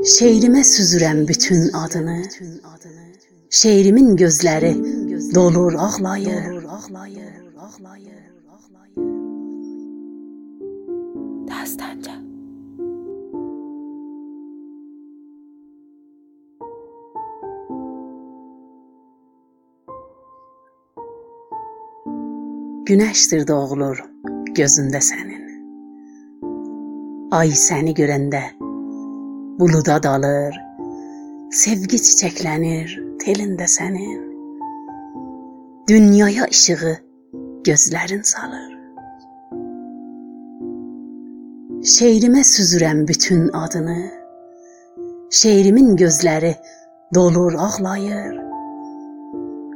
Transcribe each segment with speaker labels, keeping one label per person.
Speaker 1: Şeirimə süzürəm bütün adını. Şeirimin gözləri dolur ağlayır.
Speaker 2: Dastanca
Speaker 1: Günəşdir doğulur gözündə sənin. Ay səni görəndə buluda dalır. Sevgi çiçəklənir telində sənin. Dünyaya işığı gözlərin salır. Şeirimə süzürəm bütün adını. Şeirimin gözləri dolur ağlayır.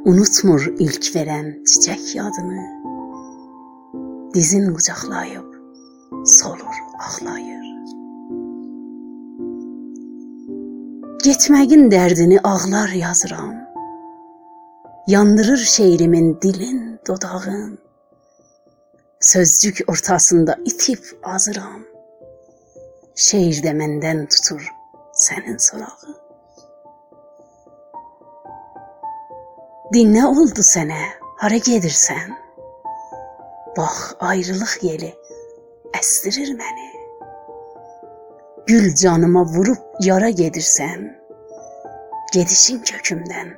Speaker 1: Unutmur ilk verən çiçək yadını. Dizin qucaqlayıb solur ağlayır. Getməyin dərdini ağlar yazıram. Yandırır şeirimin dilin, dodağın. Sözcük ortasında itib azıram. Şeirdə məndən tutur sənin sorağın. Dinlə oldu sənə, hara gedirsən? Bax, ayrılıq yeli əsdirir məni. Gül canıma vurub yara gedirsən. Gedişin kökümdən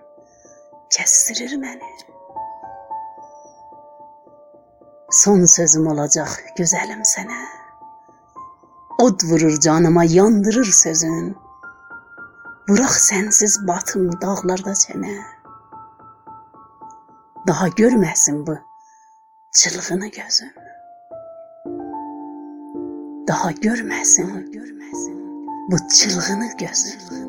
Speaker 1: kəsdirir məni. Son sözüm olacaq gözəlim sənə. Od vurur canıma, yandırır sözün. Burax sənsiz batım dağlarda çənə. Daha görməsin bu çılğını gözüm. Daha görməsin, görməsin bu çılğını gözüm.